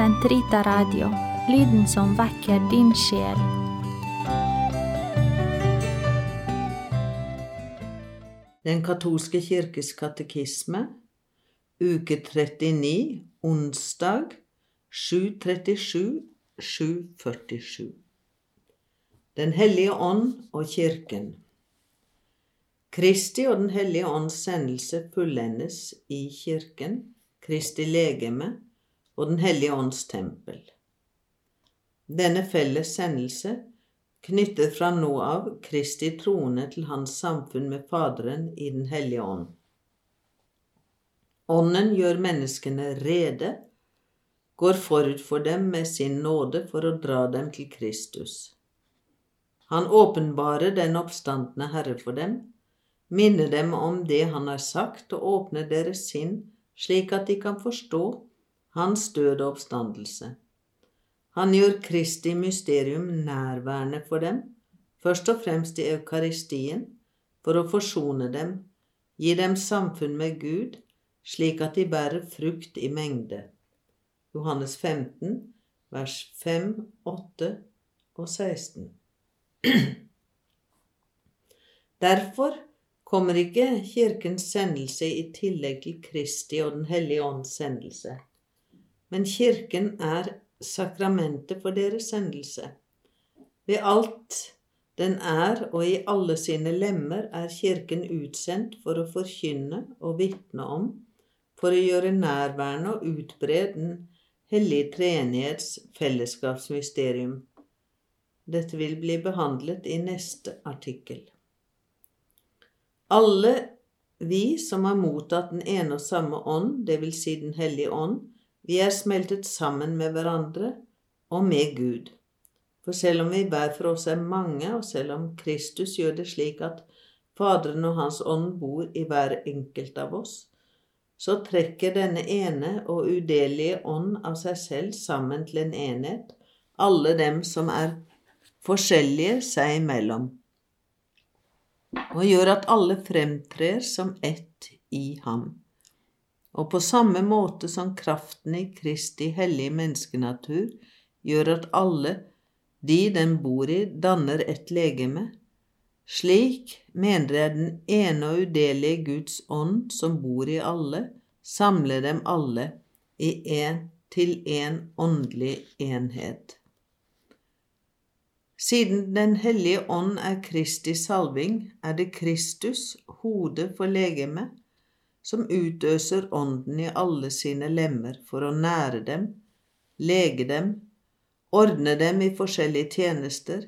Sentrita Radio, lyden som vekker din sjel. Den katolske kirkes katekisme, uke 39, onsdag 737-747. Den hellige ånd og kirken. Kristi og Den hellige ånds sendelse fullendes i kirken, Kristi legeme og Den hellige ånds tempel. Denne felles sendelse knytter fra nå av Kristi trone til hans samfunn med Faderen i Den hellige ånd. Ånden gjør menneskene rede, går forut for dem med sin nåde for å dra dem til Kristus. Han åpenbarer den oppstandende Herre for dem, minner dem om det han har sagt, og åpner deres sinn slik at de kan forstå hans død og oppstandelse. Han gjør Kristi mysterium nærværende for dem, først og fremst i Eukaristien, for å forsone dem, gi dem samfunn med Gud, slik at de bærer frukt i mengde. Johannes 15, vers 5, 8 og 16. Derfor kommer ikke Kirkens sendelse i tillegg til Kristi og Den hellige ånds sendelse, men Kirken er sakramentet for deres sendelse. Ved alt den er og i alle sine lemmer er Kirken utsendt for å forkynne og vitne om, for å gjøre nærværende og utbre Den hellige treenighets fellesskapsmysterium. Dette vil bli behandlet i neste artikkel. Alle vi som har mottatt den ene og samme ånd, dvs. Si Den hellige ånd, vi er smeltet sammen med hverandre og med Gud. For selv om vi hver for oss er mange, og selv om Kristus gjør det slik at Faderen og Hans ånd bor i hver enkelt av oss, så trekker denne ene og udelige ånd av seg selv sammen til en enhet, alle dem som er forskjellige seg imellom, og gjør at alle fremtrer som ett i ham. Og på samme måte som kraften i Kristi hellige menneskenatur gjør at alle de den bor i, danner et legeme, slik mener jeg den ene og udelige Guds ånd som bor i alle, samler dem alle i en, til en åndelig enhet. Siden Den hellige ånd er Kristi salving, er det Kristus, hodet for legemet, som utøser ånden i alle sine lemmer for å nære dem, lege dem, ordne dem i forskjellige tjenester,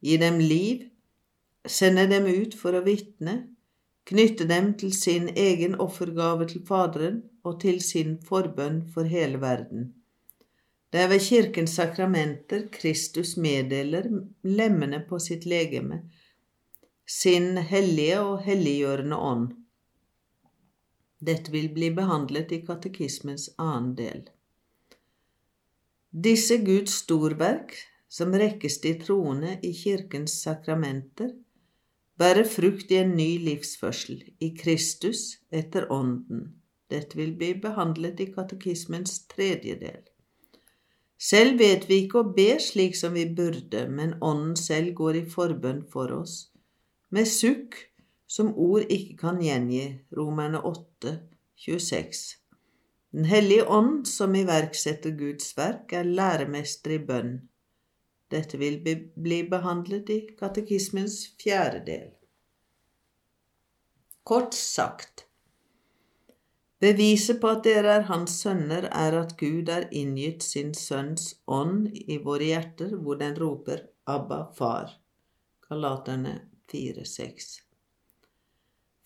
gi dem liv, sende dem ut for å vitne, knytte dem til sin egen offergave til Faderen og til sin forbønn for hele verden. Det er ved Kirkens sakramenter Kristus meddeler lemmene på sitt legeme, sin hellige og helliggjørende ånd. Dette vil bli behandlet i katekismens annen del. Disse Guds storverk, som rekkes til troende i Kirkens sakramenter, bærer frukt i en ny livsførsel, i Kristus etter Ånden. Dette vil bli behandlet i katekismens tredje del. Selv vet vi ikke å be slik som vi burde, men Ånden selv går i forbønn for oss, med sukk som ord ikke kan gjengi, Romerne 8, 26. Den hellige ånd, som iverksetter Guds verk, er læremester i bønn. Dette vil bli behandlet i katekismens fjerde del. Kort sagt Beviset på at dere er Hans sønner, er at Gud har inngitt sin Sønns ånd i våre hjerter, hvor den roper Abba, Far. Galaterne 4,6.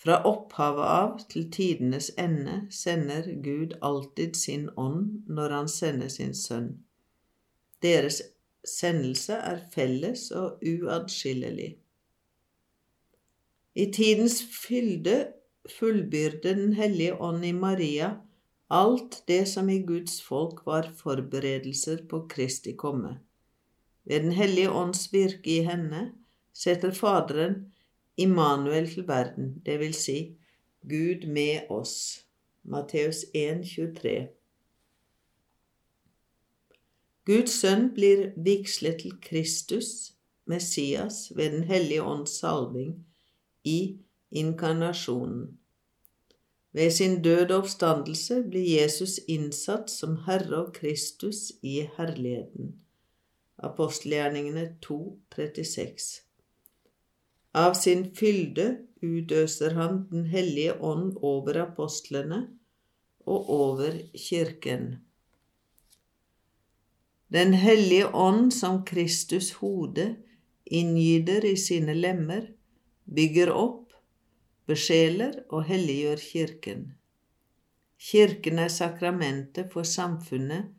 Fra opphavet av til tidenes ende sender Gud alltid sin ånd når han sender sin sønn. Deres sendelse er felles og uatskillelig. I tidens fylde fullbyrde Den hellige ånd i Maria alt det som i Guds folk var forberedelser på Kristi komme. Ved Den hellige ånds virke i henne setter Faderen Immanuel til verden, det vil si Gud med oss. Matteus 1, 23. Guds sønn blir vigslet til Kristus, Messias, ved Den hellige ånds salving i inkarnasjonen. Ved sin død og oppstandelse blir Jesus innsatt som Herre og Kristus i herligheten. Apostelgjerningene 2, 36. Av sin fylde utøser han Den hellige ånd over apostlene og over kirken. Den hellige ånd som Kristus hode inngyter i sine lemmer, bygger opp, besjeler og helliggjør kirken. Kirken er sakramentet for samfunnet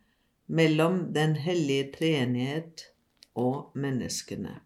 mellom den hellige treenighet og menneskene.